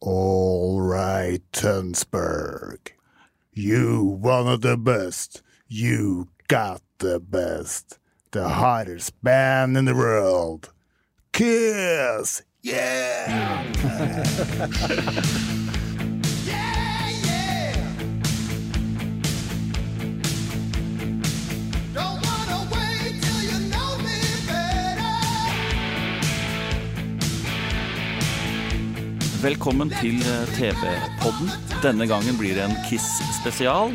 All right, Tunsberg. You one of the best. You got the best. The hottest band in the world. Kiss! Yeah! Velkommen til eh, TV-podden. Denne gangen blir det en Kiss-spesial.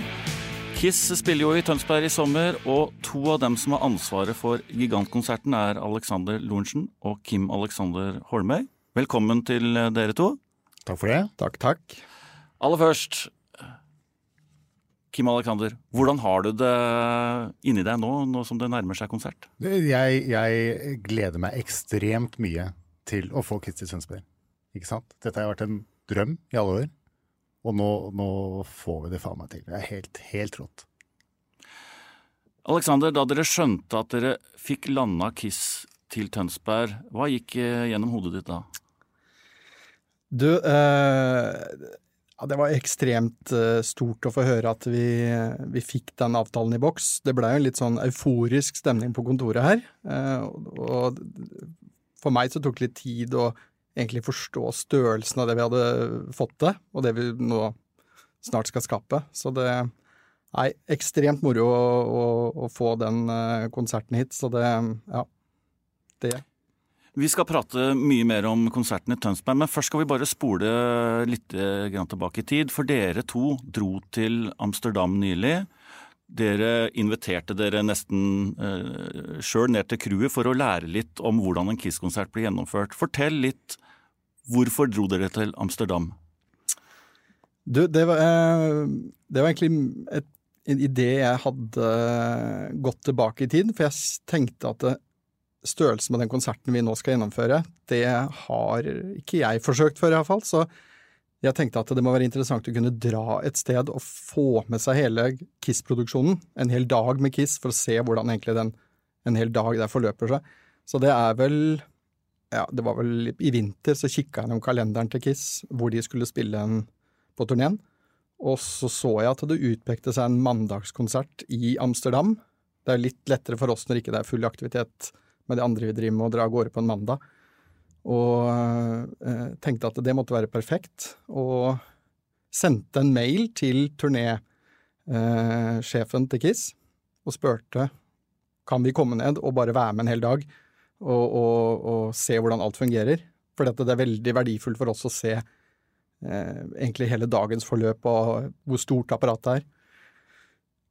Kiss spiller jo i Tønsberg i sommer, og to av dem som har ansvaret for gigantkonserten, er Alexander Lorentzen og Kim Alexander Holmøy. Velkommen til eh, dere to. Takk for det. Takk, takk. Aller først, Kim Alexander, hvordan har du det inni deg nå, nå som det nærmer seg konsert? Jeg, jeg gleder meg ekstremt mye til å få Kiss til Tønsberg. Ikke sant? Dette har vært en drøm i alle år, og nå, nå får vi det faen meg til. Det er helt, helt rått. Alexander, da dere skjønte at dere fikk landa Kiss til Tønsberg, hva gikk eh, gjennom hodet ditt da? Du, eh, ja, det var ekstremt eh, stort å få høre at vi, vi fikk den avtalen i boks. Det blei jo en litt sånn euforisk stemning på kontoret her. Eh, og, og for meg så tok det litt tid å egentlig forstå størrelsen av det vi hadde fått til, og det vi nå snart skal skape. Så det er ekstremt moro å, å, å få den eh, konserten hit. Så det, ja. Det Vi skal prate mye mer om konserten i Tønsberg, men først skal vi bare spole litt eh, tilbake i tid. For dere to dro til Amsterdam nylig. Dere inviterte dere nesten eh, sjøl ned til crewet for å lære litt om hvordan en Kiss-konsert blir gjennomført. Fortell litt. Hvorfor dro dere til Amsterdam? Du, det var, eh, det var egentlig et, en idé jeg hadde gått tilbake i tid, for jeg tenkte at størrelsen med den konserten vi nå skal gjennomføre, det har ikke jeg forsøkt før, iallfall. Så jeg tenkte at det må være interessant å kunne dra et sted og få med seg hele Kiss-produksjonen. En hel dag med Kiss, for å se hvordan egentlig den, en hel dag der forløper seg. Så det er vel ja, det var vel i vinter så kikka jeg gjennom kalenderen til Kiss, hvor de skulle spille en på turneen. Og så så jeg at det utpekte seg en mandagskonsert i Amsterdam. Det er litt lettere for oss når ikke det er full aktivitet med det andre vi driver med, å dra av gårde på en mandag. Og eh, tenkte at det måtte være perfekt, og sendte en mail til turnésjefen eh, til Kiss og spurte kan vi komme ned og bare være med en hel dag og, og, og se hvordan alt fungerer. For det er veldig verdifullt for oss å se eh, egentlig hele dagens forløp og hvor stort apparatet er.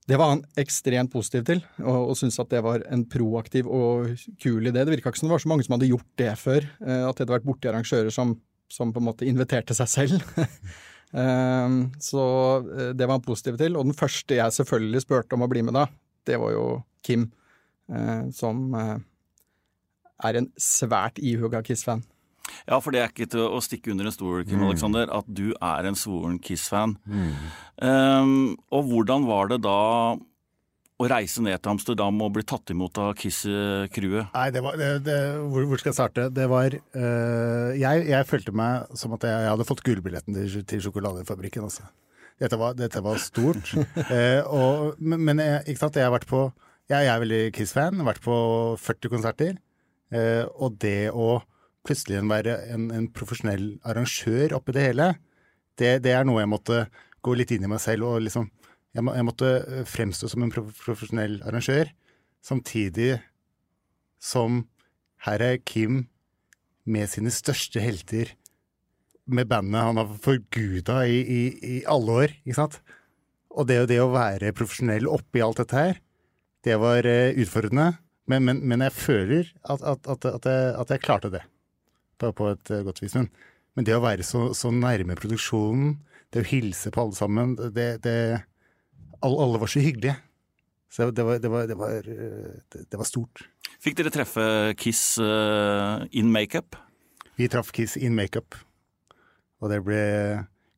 Det var han ekstremt positiv til, og, og syntes at det var en proaktiv og kul idé. Det virka ikke som det var så mange som hadde gjort det før, eh, at det hadde vært borti arrangører som, som, på en måte inviterte seg selv. eh, så eh, det var han positiv til. Og den første jeg selvfølgelig spurte om å bli med da, det var jo Kim, eh, som eh, er en svært ihuga Kiss-fan. Ja, for det er ikke til å stikke under en stol, Kim Mm. Alexander, at du er en svoren Kiss-fan. Um, og hvordan var det da å reise ned til Amsterdam og bli tatt imot av Kiss-crewet? Nei, det var, det, det, hvor, hvor skal jeg starte? Det var uh, jeg, jeg følte meg som at jeg, jeg hadde fått gullbilletten til, til sjokoladefabrikken. Altså. Dette, var, dette var stort. uh, og, men men jeg, ikke sant? jeg har vært på Jeg, jeg er veldig Kiss-fan, vært på 40 konserter. Eh, og det å plutselig være en, en profesjonell arrangør oppi det hele, det, det er noe jeg måtte gå litt inn i meg selv og liksom Jeg, må, jeg måtte øh, fremstå som en profesjonell arrangør, samtidig som her er Kim med sine største helter, med bandet han har forguda i, i, i alle år, ikke sant? Og det, det å være profesjonell oppi alt dette her, det var eh, utfordrende. Men, men, men jeg føler at, at, at, jeg, at jeg klarte det på, på et eh, godt vis. Men, Men det å være så, så nærme produksjonen, det å hilse på alle sammen, det, det alle, alle var så hyggelige. Så det var, det var, det var, det, det var stort. Fikk dere treffe Kiss uh, in makeup? Vi traff Kiss in makeup. Og det ble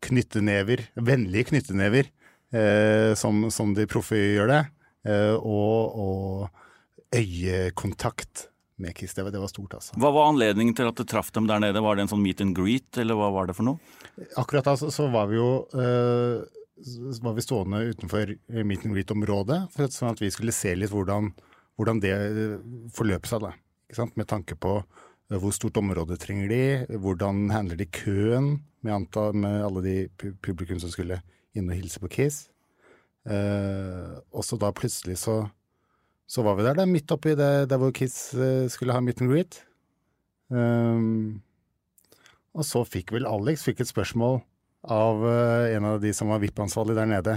knyttenever, vennlige knyttenever, eh, som, som, de proffe gjør det. Eh, og, og øyekontakt med Kiss. Det var, det var, stort, altså. Hva var anledningen til at du traff dem der nede? Var det en sånn meet and greet, eller hva var det for noe? Akkurat da så, så var vi jo øh, var vi stående utenfor meet and greet-området, sånn at vi skulle se litt hvordan, hvordan det eh, forløp seg. da. Med tanke på eh, hvor stort område trenger de, hvordan handler de køen med, antall, med alle de publikum som skulle inn og hilse på Kiss. Uh, og så da plutselig så så var vi der, da, midt oppi det, der hvor Kiss eh, skulle ha meet and greet. Um, og så fikk vel Alex fikk et spørsmål av uh, en av de som var VIP-ansvarlig der nede.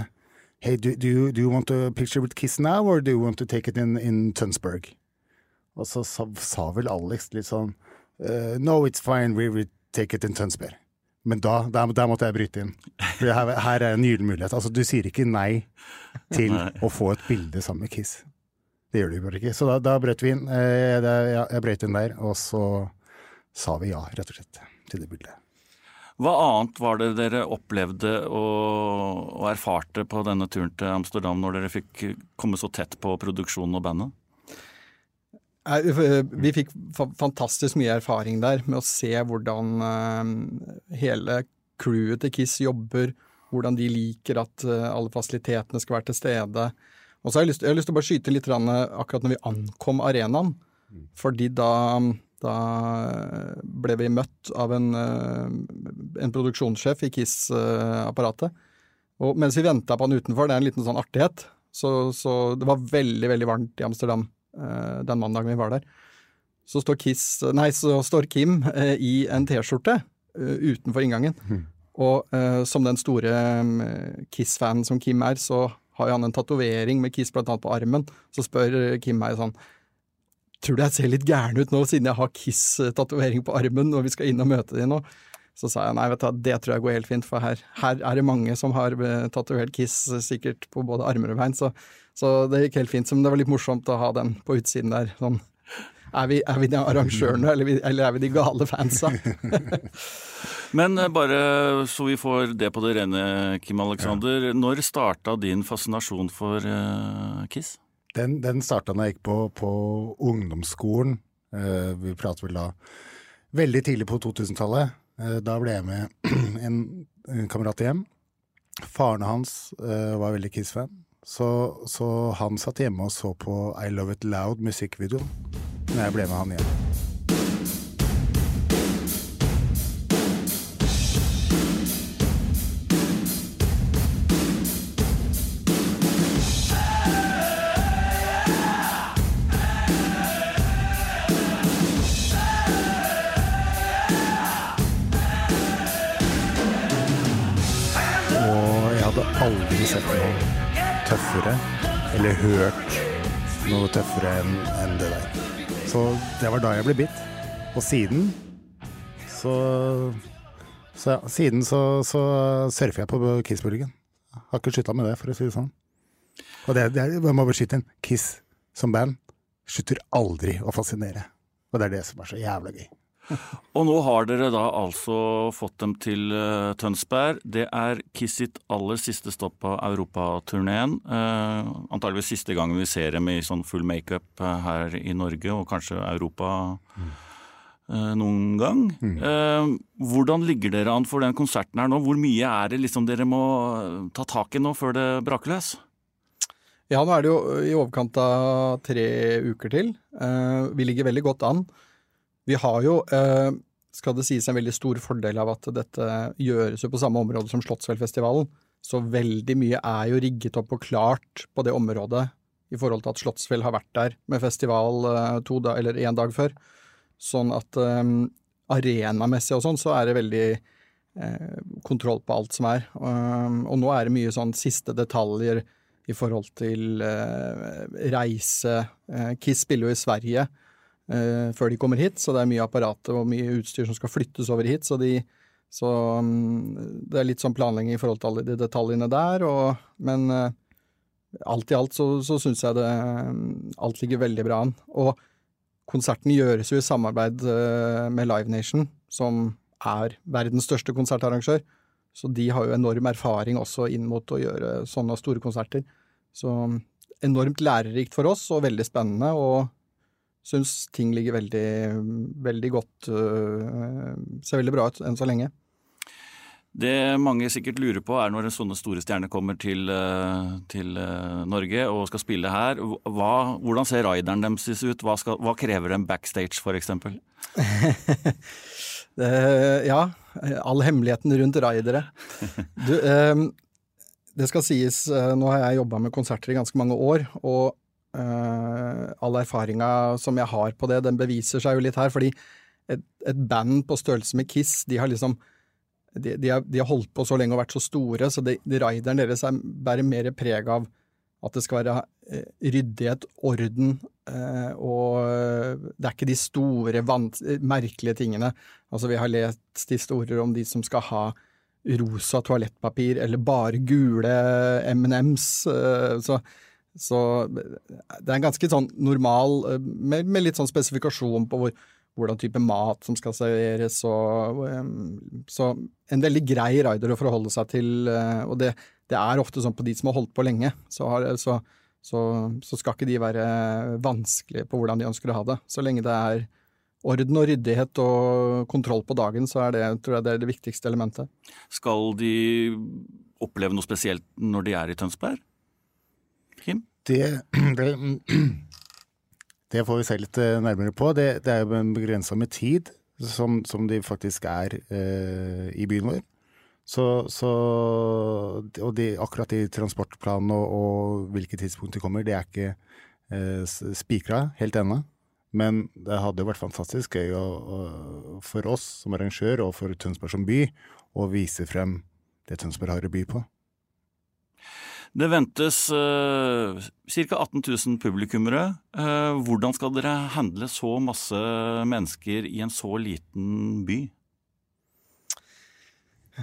Hey, do, do, you, do, you, want a picture with Kiss now, or do you want to take it in, in Tønsberg? Og så sa, sa, vel Alex litt sånn uh, No, it's fine, we will take it in Tønsberg. Men da, der, der, måtte jeg bryte inn. For her, her er en gyllen mulighet. Altså, du sier ikke nei til å få et bilde sammen med Kiss. Det gjør du bare ikke. Så da, da brøt vi inn. Eh, jeg, jeg brøt inn der, og så sa vi ja, rett og slett, til det bildet. Hva annet var det dere opplevde og, og, erfarte på denne turen til Amsterdam, når dere fikk komme så tett på produksjonen og bandet? Vi fikk fantastisk mye erfaring der med å se hvordan eh, hele crewet til Kiss jobber, hvordan de liker at eh, alle fasilitetene skal være til stede. Og så har jeg lyst, jeg har lyst til å bare skyte litt akkurat når vi ankom arenaen. Fordi da, da ble vi møtt av en, eh, en produksjonssjef i KISS-apparatet. Og mens vi venta på han utenfor, det er en liten sånn artighet, så, så det var veldig, veldig varmt i Amsterdam eh, den mandagen vi var der. Så står, Kiss, nei, så står Kim eh, i en T-skjorte utenfor inngangen. Mm. Og som den store Kiss-fanen som Kim er, så har jo han en tatovering med Kiss blant annet på armen. Så spør Kim meg sånn Tror du jeg ser litt gæren ut nå, siden jeg har Kiss-tatovering på armen når vi skal inn og møte de nå? Så sa jeg nei, vet du, det tror jeg går helt fint, for her, her er det mange som har eh, tatovert Kiss sikkert på både armer og bein, så, så, det gikk helt fint. Men det var litt morsomt å ha den på utsiden der. sånn er vi, er vi de arrangørene, eller, eller, er vi de gale fansa? Men eh, bare så vi får det på det rene, Kim Alexander. Ja. Når starta din fascinasjon for uh, Kiss? Den, den starta da jeg gikk på, på ungdomsskolen. Uh, vi prater vel da veldig tidlig på 2000-tallet. Uh, da ble jeg med en, en kamerat hjem. Faren hans var veldig Kiss-fan. Så, så, han satt hjemme og så på I Love It Loud musikkvideoen når jeg ble med han igjen. Aldri sett noe tøffere, eller hørt noe tøffere enn en det der. Så det var da jeg ble bitt. Og siden så, så ja, Siden så, så surfer jeg på Kiss-bølgen. Har ikke slutta med det, for å si det sånn. Og det, det jeg må beskytte en Kiss som band slutter aldri å fascinere. Og det er det som er så jævla gøy. Og nå har dere da altså fått dem til uh, Tønsberg. Det er Kiss sitt aller siste stopp på europaturneen. Uh, antageligvis siste gang vi ser dem i sånn full makeup uh, her i Norge, og kanskje Europa mm. noen gang. Mm. hvordan ligger dere an for den konserten her nå? Hvor mye er det liksom dere må ta tak i nå før det braker løs? Ja, nå er det jo i overkant av tre uker til. vi ligger veldig godt an. Vi har jo, eh, skal det sies, en veldig stor fordel av at dette gjøres jo på samme område som Slottsfjellfestivalen. Så veldig mye er jo rigget opp og klart på det området i forhold til at Slottsfjell har vært der med festival eh, to da, eller én dag før. Sånn at um, arenamessig og sånn, så er det veldig eh, kontroll på alt som er. Um, og nå er det mye sånn siste detaljer i forhold til eh, reise. Eh, Kiss spiller jo i Sverige, eh, før de kommer hit, så det er mye apparater og mye utstyr som skal flyttes over hit. Så de, Så um, det er litt sånn planlegging i forhold til alle de detaljene der, og, men uh, alt i alt så, så syns jeg det um, alt ligger veldig bra an. Og konserten gjøres jo i samarbeid uh, med Live Nation, som er verdens største konsertarrangør. Så de har jo enorm erfaring også inn mot å gjøre sånne store konserter. Så mm, enormt lærerikt for oss, og veldig spennende. og syns ting ligger veldig, veldig godt øh, Ser veldig bra ut enn så lenge. Det mange sikkert lurer på, er når en sånne store stjerner kommer til, øh, til øh, Norge og skal spille her. Hva, hvordan ser rideren deres ut? Hva, skal, hva krever dem backstage, f.eks.? ja, all hemmeligheten rundt ridere. Du, det skal sies, nå har jeg jobba med konserter i ganske mange år, og Uh, all erfaringa som jeg har på det, den beviser seg jo litt her. Fordi et, et band på størrelse med Kiss, de har liksom de, de, har, de, har, holdt på så lenge og vært så store, så de, de rideren deres er, bærer mer preg av at det skal være uh, ryddighet, orden, uh, og det er ikke de store, merkelige tingene. Altså, vi har lest historier om de som skal ha rosa toalettpapir, eller bare gule M&M's. så så det er en ganske sånn normal, eh, med, med litt sånn spesifikasjon på hvor, hvordan type mat som skal serveres, og um, Så en veldig grei rider å forholde seg til, og det, det, er ofte sånn på de som har holdt på lenge, så, har, så, så, så, skal ikke de være vanskelige på hvordan de ønsker å ha det. Så lenge det er orden og ryddighet og kontroll på dagen, så er det, tror jeg det er det viktigste elementet. Skal de oppleve noe spesielt når de er i Tønsberg? Kim? Det, det, det, får vi se litt eh, nærmere på. Det, det er jo begrensa med tid som, som, de faktisk er eh, i byen vår. Så, så Og de, akkurat de transportplanene og, og hvilke tidspunkt de kommer, det er ikke eh, spikra helt ennå. Men det hadde jo vært fantastisk gøy for oss som arrangør og for Tønsberg som by å vise frem det Tønsberg har å by på. Det ventes uh, ca. 18 000 publikummere. Uh, hvordan skal dere handle så masse mennesker i en så liten by?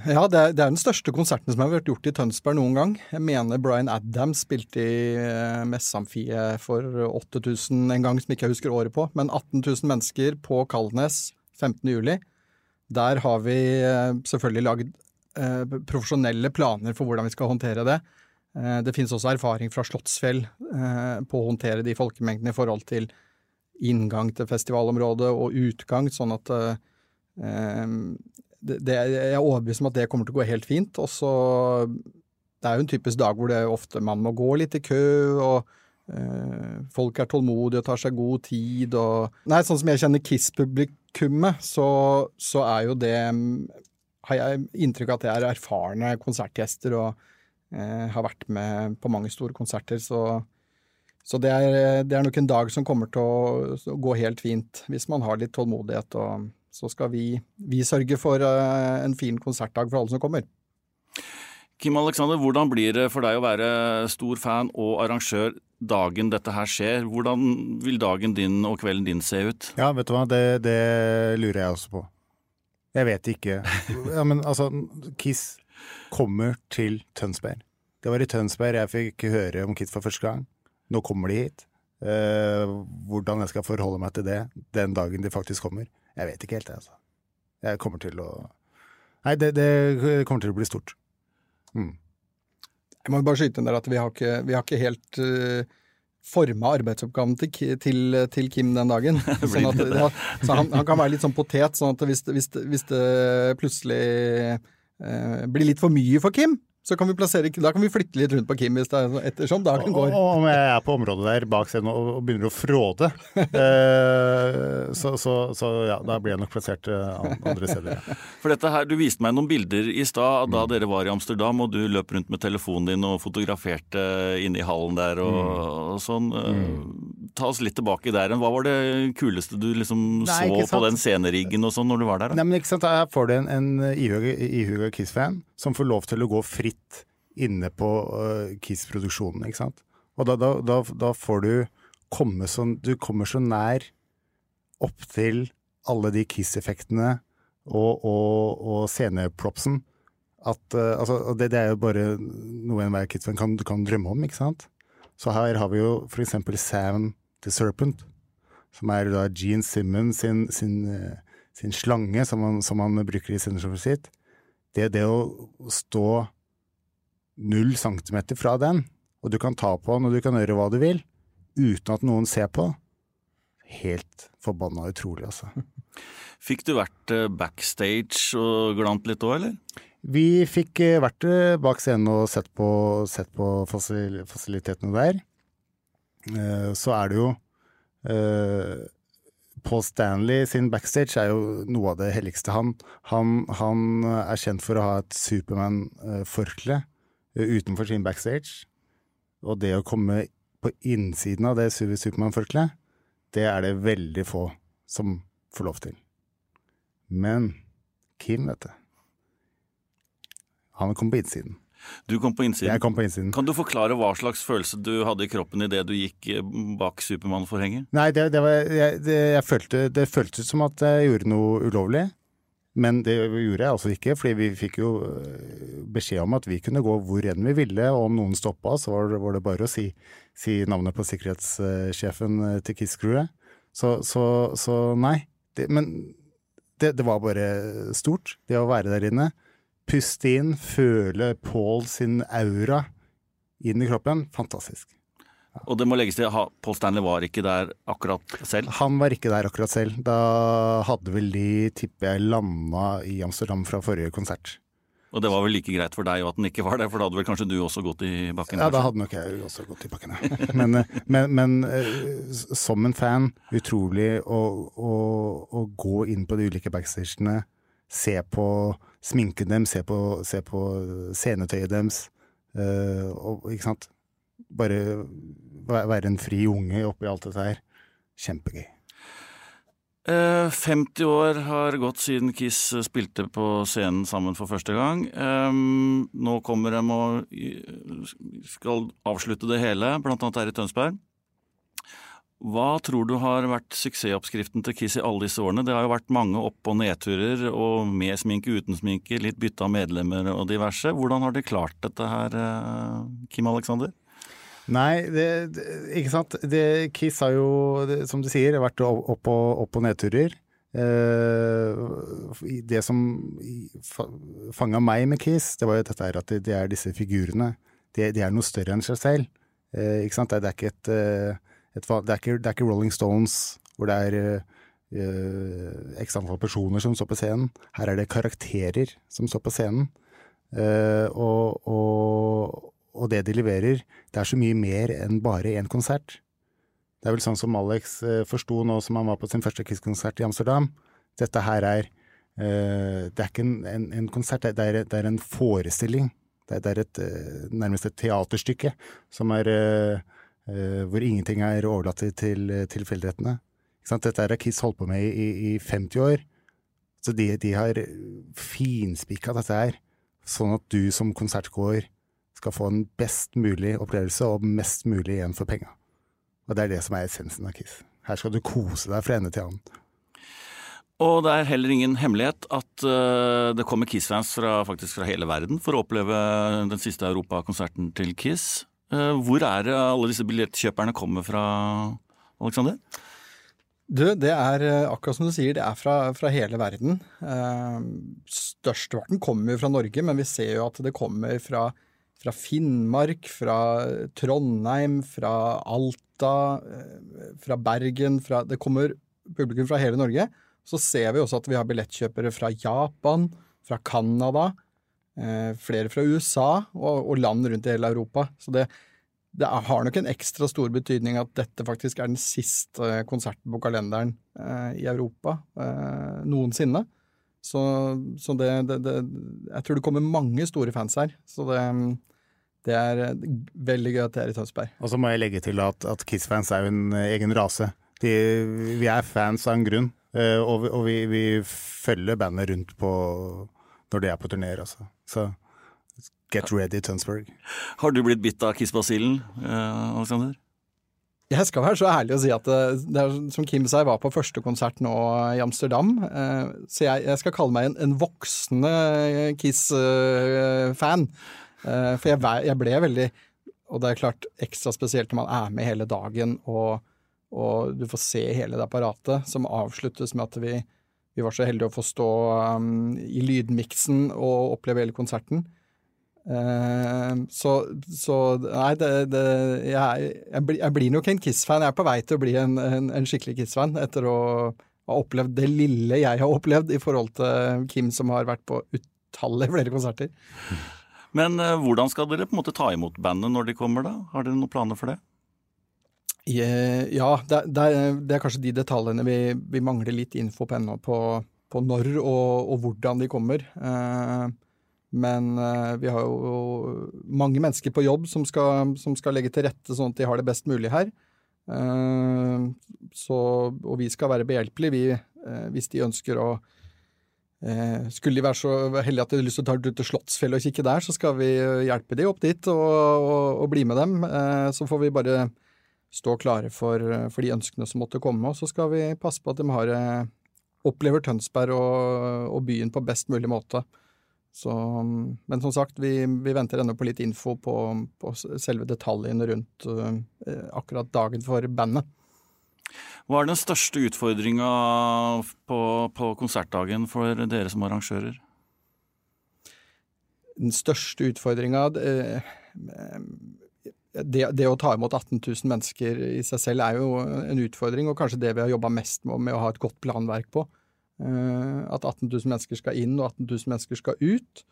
Ja, det er, den største konserten som har vært gjort i Tønsberg noen gang. Jeg mener Bryan Adams spilte i uh, Messamfiet for 8000 en gang, som ikke jeg husker året på. Men 18 000 mennesker på Kalnes 15. juli. Der har vi uh, selvfølgelig lagd profesjonelle planer for hvordan vi skal håndtere det. Eh, det finnes også erfaring fra Slottsfjell eh, på å håndtere de folkemengdene i forhold til inngang til festivalområdet og utgang, sånn at eh, det, jeg er overbevist om at det kommer til å gå helt fint. Og så Det er jo en typisk dag hvor det er ofte man må gå litt i kø, og folk er tålmodige og tar seg god tid og Nei, sånn som jeg kjenner Kiss-publikummet, så, så er jo det Har jeg inntrykk av at det er erfarne konsertgjester og Eh, har vært med på mange store konserter, så, så det, er, det, er, nok en dag som kommer til å gå helt fint, hvis man har litt tålmodighet. Og så skal vi, vi sørge for eh, en fin konsertdag for alle som kommer. Kim Alexander, hvordan blir det for deg å være stor fan og arrangør dagen dette her skjer? Hvordan vil dagen din og kvelden din se ut? Ja, vet du hva, det, det lurer jeg også på. Jeg vet ikke. Ja, men altså, Kiss kommer til Tønsberg. Det var i Tønsberg jeg fikk høre om Kids for første gang. Nå kommer de hit. Uh, hvordan jeg skal forholde meg til det den dagen de faktisk kommer, jeg vet ikke helt, jeg, altså. Jeg kommer til å Nei, det, det kommer til å bli stort. Mm. Jeg må bare skyte inn der at vi har ikke, vi har ikke helt uh, eh, forma arbeidsoppgaven til, til, til, Kim den dagen. Sånn at, ja, så han, han, kan være litt sånn potet, sånn at hvis, hvis, hvis det plutselig blir litt for mye for Kim, så kan vi plassere, da kan vi flytte litt rundt på Kim hvis det er ettersom dagen går. Og om jeg er på området der bak scenen og begynner å fråde, eh, så, så, så, ja, da blir jeg nok plassert eh, andre steder. Ja. For dette her, Du viste meg noen bilder i stad da mm. dere var i Amsterdam og du løp rundt med telefonen din og fotograferte inne i hallen der og, mm. og sånn. Eh, mm. Ta oss litt tilbake der. Hva var det kuleste du liksom Nei, så på den sceneriggen og sånn når du var der? Da? Nei, men ikke sant, Her får du en, en ihuga Kiss-fan som får lov til å gå fritt inne på uh, Kiss-produksjonen, ikke sant. Og da, da, da, da, får du komme så Du kommer så nær opp til alle de Kiss-effektene og, og, og scenepropsen at uh, altså, det, det, er jo bare noe enhver KISS-fan kan, kan, drømme om, ikke sant? Så her har vi jo eksempel Sam the Serpent, som er da Gene Simmons sin, sin, sin slange, som han, som han, bruker i sceneshowet sitt. Det, det å stå null centimeter fra den, og du kan ta på den og du kan gjøre hva du vil, uten at noen ser på, helt forbanna utrolig, altså. Fikk du vært eh, backstage og glant litt òg, eller? Vi fikk eh, vært eh, bak scenen og sett på, sett på fasilitetene der. Så er det jo Paul Stanley sin backstage er jo noe av det helligste. Han, han, han er kjent for å ha et Supermann-forkle utenfor sin backstage. Og det å komme på innsiden av det Supermann-forkleet, det er det veldig få som får lov til. Men Kim, vet du Han kom på innsiden. Du kom på innsiden. Jeg kom på innsiden. Kan du forklare hva slags følelse du hadde i kroppen idet du gikk eh, bak Supermann-forhenget? Nei, det, det, var, jeg, det, jeg følte, det føltes som at jeg gjorde noe ulovlig. Men det gjorde jeg altså ikke, fordi vi fikk jo eh, beskjed om at vi kunne gå hvor enn vi ville, og om noen stoppa, så var det, var det bare å si, si, navnet på sikkerhetssjefen eh, til Kiss-crewet. Så, så, så, nei. men det, det, var bare stort, det å være der inne. Puste inn, føle Paul sin aura inn i kroppen. Fantastisk. Ja. Og det må legges til, Paul Stanley var ikke der akkurat selv? Han var ikke der akkurat selv. Da hadde vel de, tipper jeg, landa i Amsterdam fra forrige konsert. Og det var vel like greit for deg at den ikke var der, for da hadde vel kanskje du også gått i bakken? Ja, da hadde nok jeg også gått i bakken, ja. men, men, men, eh, som en fan, utrolig å, å, å, gå inn på de ulike backstagene, se på sminken dem, se på, se på scenetøyet deres, uh, og ikke sant Bare være en fri unge oppi alt dette her. Kjempegøy. 50 eh, år har gått siden Kiss spilte på scenen sammen for første gang. Nå kommer de og skal avslutte det hele, blant annet her i Tønsberg. Hva tror du har vært suksessoppskriften til Kiss i alle disse årene? Det har jo vært mange opp- og nedturer, og med sminke, uten sminke, litt bytte av medlemmer og diverse. Hvordan har de klart dette her, eh, Kim Alexander? Nei, det, ikke sant. Det, Kiss har jo, som du sier, vært opp- og, opp og nedturer. Eh, det som fanga meg med Kiss, det var jo dette her at det, er disse figurene. De, er noe større enn seg selv. Eh, ikke sant? Det, er ikke et, et det, er ikke, det, er ikke, Rolling Stones hvor det er uh, x antall personer som står på scenen. Her er det karakterer som står på scenen. Uh, og, og og det de leverer, det er så mye mer enn bare én konsert. Det er vel sånn som Alex uh, forsto nå som han var på sin første Kiss-konsert i Amsterdam. Dette her er uh, Det er ikke en, en, en konsert, det er, det er, en forestilling. Det er, det er et, nærmest et teaterstykke som er eh hvor ingenting er overlatt til tilfeldighetene. Dette har Kiss holdt på med i, i 50 år. Så de, de har finspikka dette her, sånn at du som konsertgåer skal få en best mulig opplevelse og mest mulig igjen for penga. Og det er det som er essensen av Kiss. Her skal du kose deg fra ende til annen. Og det er heller ingen hemmelighet at uh, det kommer Kiss-fans fra, faktisk fra hele verden for å oppleve den siste europakonserten til Kiss. Uh, hvor er alle disse billettkjøperne kommer fra, Alexander? Du, det er eh, akkurat som du sier, det er fra, fra hele verden. Uh, Størsteparten kommer jo fra Norge, men vi ser jo at det kommer fra fra Finnmark, fra Trondheim, fra Alta, eh, fra Bergen fra, Det kommer publikum fra hele Norge. Så ser vi også at vi har billettkjøpere fra Japan, fra Canada, eh, flere fra USA og, og, land rundt i hele Europa. Så det, det, har nok en ekstra stor betydning at dette faktisk er den siste konserten på kalenderen eh, i Europa eh, noensinne. Så, så det, det, det, Jeg tror det kommer mange store fans her. Så det, det er veldig gøy at det er i Tønsberg. Og så må jeg legge til at, at Kiss-fans er jo en egen rase. De, vi er fans av en grunn, eh, og, vi, og vi, vi, følger bandet rundt på når de er på turneer, altså. Så get ready, Tønsberg. Har du blitt bitt av Kiss-basillen, eh, Alexander? Jeg skal være så ærlig å si at det, det er, som Kim sa, jeg var på første konsert nå i Amsterdam. Eh, så jeg, jeg skal kalle meg en, en voksende Kiss-fan. Eh, for jeg, jeg ble veldig Og det er klart ekstra spesielt når man er med hele dagen og, og du får se hele det apparatet, som avsluttes med at vi, vi var så heldige å få stå um, i lydmiksen og oppleve hele konserten. Uh, så, så Nei, det, det, jeg, jeg, blir, jeg blir nok en Kiss-fan. Jeg er på vei til å bli en, en, en skikkelig Kiss-fan etter å ha opplevd det lille jeg har opplevd i forhold til Kim, som har vært på utallige flere konserter. Men uh, hvordan skal dere på en måte ta imot bandet når de kommer, da? Har dere noen planer for det? Ja, det, det, er, kanskje de detaljene vi, vi mangler litt info på ennå, på, på når og, og hvordan de kommer. Eh, Men eh, vi har jo mange mennesker på jobb som skal, som skal legge til rette sånn at de har det best mulig her. Eh, Så, og vi skal være behjelpelige, vi, hvis de ønsker å skulle de være så heldige at de har lyst til å ta ut til Slottsfjellet og kikke der, så skal vi hjelpe de opp dit og, og, og bli med dem. Så får vi bare stå klare for, eh, for de ønskene som måtte komme, og så skal vi passe på at de har, eh, opplever Tønsberg og, og byen på best mulig måte. Så, men som sagt, vi, vi venter ennå på litt info på, på selve detaljene rundt uh, akkurat dagen for bandet. Hva er den største utfordringa på, på konsertdagen for dere som arrangører? den største utfordringa det, det, det å ta imot 18 000 mennesker i seg selv er jo en utfordring, og kanskje det vi har jobba mest med, med å ha et godt planverk på. Eh, At 18 000 mennesker skal inn, og 18 000 mennesker skal ut.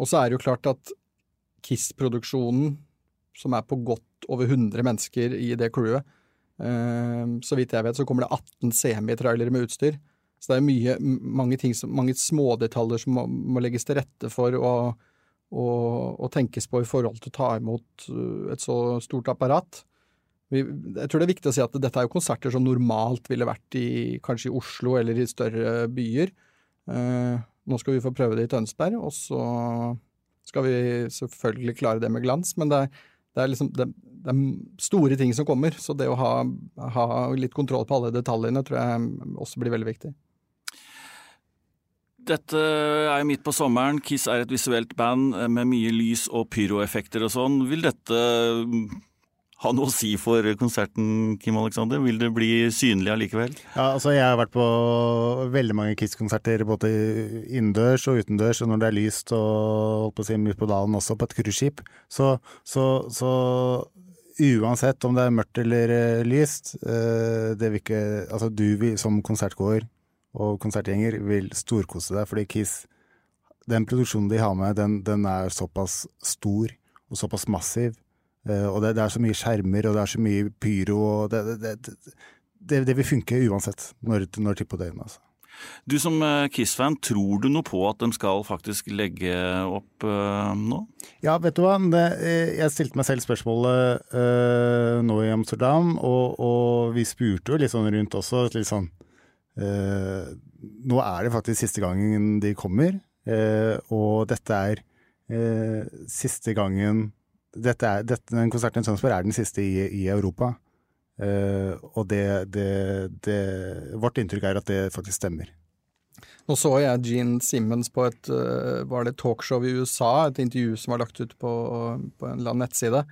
Og så er det jo klart at KISS-produksjonen, som er på godt over 100 mennesker i det crewet, eh, så vidt jeg vet, så kommer det 18 semitrailere med utstyr. Så det er mye, mange, ting som, mange smådetaljer som må, må legges til rette for å, å, å tenkes på i forhold til å ta imot uh, et så stort apparat. Jeg tror det er viktig å si at dette er jo konserter som normalt ville vært i kanskje i Oslo eller i større byer. Eh, nå skal vi få prøve det i Tønsberg, og så skal vi selvfølgelig klare det med glans. Men det er, det er liksom det, det er store ting som kommer, så det å ha, ha litt kontroll på alle detaljene tror jeg også blir veldig viktig. Dette er midt på sommeren. Kiss er et visuelt band med mye lys og pyroeffekter og sånn. Vil dette mm, ha noe å si for konserten, Kim Alexander? Vil det bli synlig allikevel? Ja, altså Jeg har vært på veldig mange Kiss-konserter, både innendørs og utendørs, og når det er lyst og holdt på å si midt på dagen også, på et cruiseskip. Så, så, så uansett om det er mørkt eller eh, lyst, eh, det vil ikke Altså du som konsertgåer og konsertgjenger vil storkose deg, fordi Kiss Den produksjonen de har med, den, den er såpass stor og såpass massiv. eh, og det, det er så mye skjermer, og det er så mye pyro, og det, det, det, det, det vil funke uansett når, når tipper på døgnet. Altså. Du som eh, Kiss-fan, tror du noe på at de skal faktisk legge opp uh, nå? Ja, vet du hva. Jeg stilte meg selv spørsmålet uh, nå i Amsterdam, og, og, vi spurte jo litt sånn rundt også. Litt sånn Nå er det faktisk siste gangen de kommer, og dette er siste gangen dette er, dette, Den konserten i Tønsberg er den siste i, i Europa. og det, det, det Vårt inntrykk er at det faktisk stemmer. Nå så jeg Gene Simmons på et var det talkshow i USA, et intervju som var lagt ut på, på en eller annen nettside,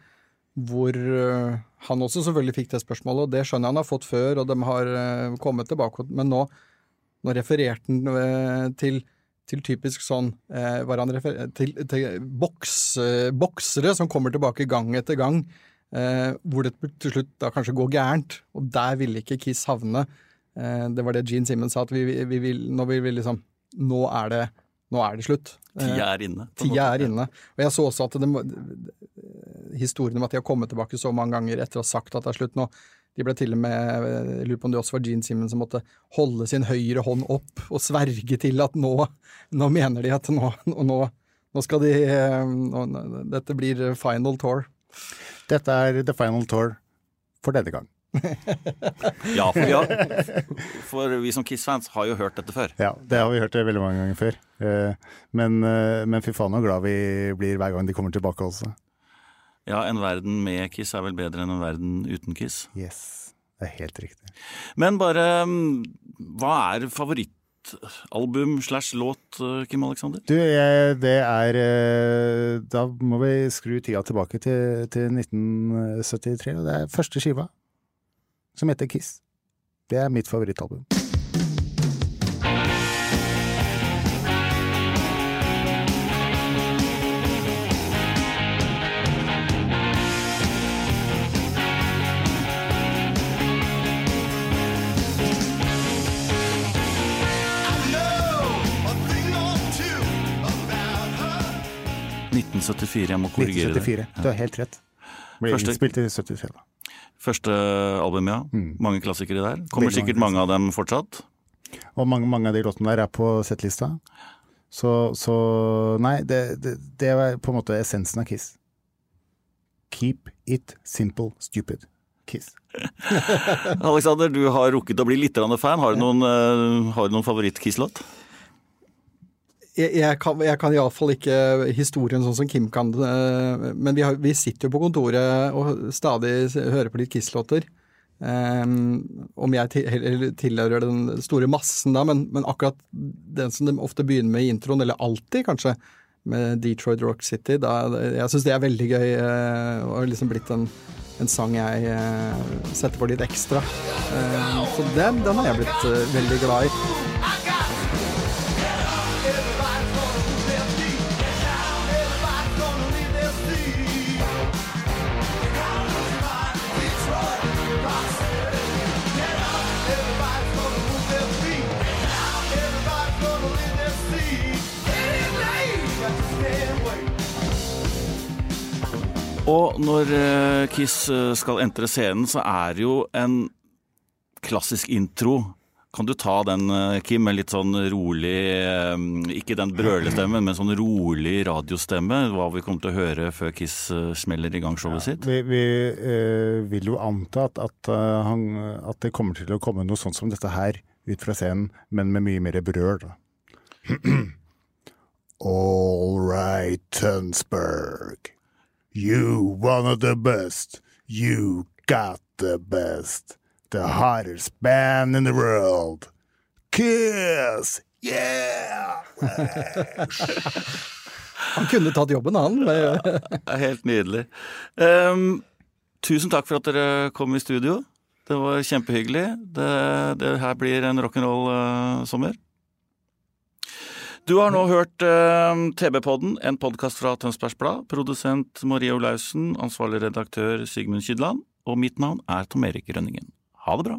hvor han også selvfølgelig fikk det spørsmålet, og det skjønner jeg han har fått før, og de har kommet tilbake. Men nå, nå refererte han til, til typisk sånn var han til, til boks, boksere som kommer tilbake gang etter gang, hvor det til slutt da kanskje går gærent, og der ville ikke Kiss havne. Det var det Gene Simmons sa, at vi, vi vi, nå vil vi liksom Nå er det, nå er det slutt. Tida er inne. Tida er inne. Og jeg så også at det, historien om at de har kommet tilbake så mange ganger etter å ha sagt at det er slutt nå. De ble til og med, jeg lurer på om det også var Gene Simmons som måtte holde sin høyre hånd opp og sverge til at nå, nå mener de at nå, nå, nå skal de nå, Dette blir final tour. Dette er the final tour for denne gang. ja, for vi, har, for vi som Kiss-fans har jo hørt dette før. Ja, det har vi hørt det veldig mange ganger før. Men, men fy faen så glad vi blir hver gang de kommer tilbake også. Ja, en verden med Kiss er vel bedre enn en verden uten Kiss. Yes, det er helt riktig. Men bare mm, Hva er favorittalbum slash låt, eh, Kim Alexander? Du, jeg, det er eh, Da må vi skru tida tilbake til, til 1973. og Det er første skiva, som heter Kiss. Det er mitt favorittalbum. – 1974, jeg må korrigere deg. 1974. Du har helt rett. Ble Første- innspilt i 73, da. Første album, ja. Mm. Mange klassikere der. Kommer sikkert mange av dem fortsatt. Og mange, mange av de låtene der er på settlista. Så, så Nei, det, det, det var på en måte essensen av Kiss. Keep it simple, stupid. Kiss. Alexander, du har rukket å bli litt fan. Har du noen, uh, har du noen favoritt-Kiss-låt? Jeg, jeg kan, jeg kan iallfall ikke historien sånn som Kim kan. det. Men vi, har, vi sitter jo på kontoret og stadig hører på litt Kiss-låter. Um, om jeg til, tilhører den store massen da, men, men akkurat den som de ofte begynner med i introen, eller alltid kanskje, med Detroit Rock City, da, jeg syns det er veldig gøy. Uh, og liksom blitt en, en sang jeg uh, setter på litt ekstra. Uh, så den, den har jeg blitt eh, veldig glad i. Og når eh, Kiss eh, skal entre scenen, så er det jo en klassisk intro. Kan du ta den, eh, Kim, med litt sånn rolig Ikke den brølestemmen, men sånn rolig radiostemme? Hva vi kommer til å høre før Kiss smeller i gang showet sitt? Vi, vi eh, vil jo anta at, at, han, at det kommer til å komme noe sånt som dette her ut fra scenen, men med mye mer brøl. All right, Tønsberg. You one of the best. You got the best. The hottest band in the world. Kiss! Yeah! Han kunne tatt jobben, han. Er helt nydelig. Um, tusen takk for at dere kom i studio. Det var kjempehyggelig. Det, det her blir en rock'n'roll-sommer. Du har nå hørt eh, TB-podden, en podkast fra Tønsbergs Blad. Produsent Marie Olaussen, ansvarlig redaktør Sigmund Kydland. Og mitt navn er Tom Erik Rønningen. Ha det bra.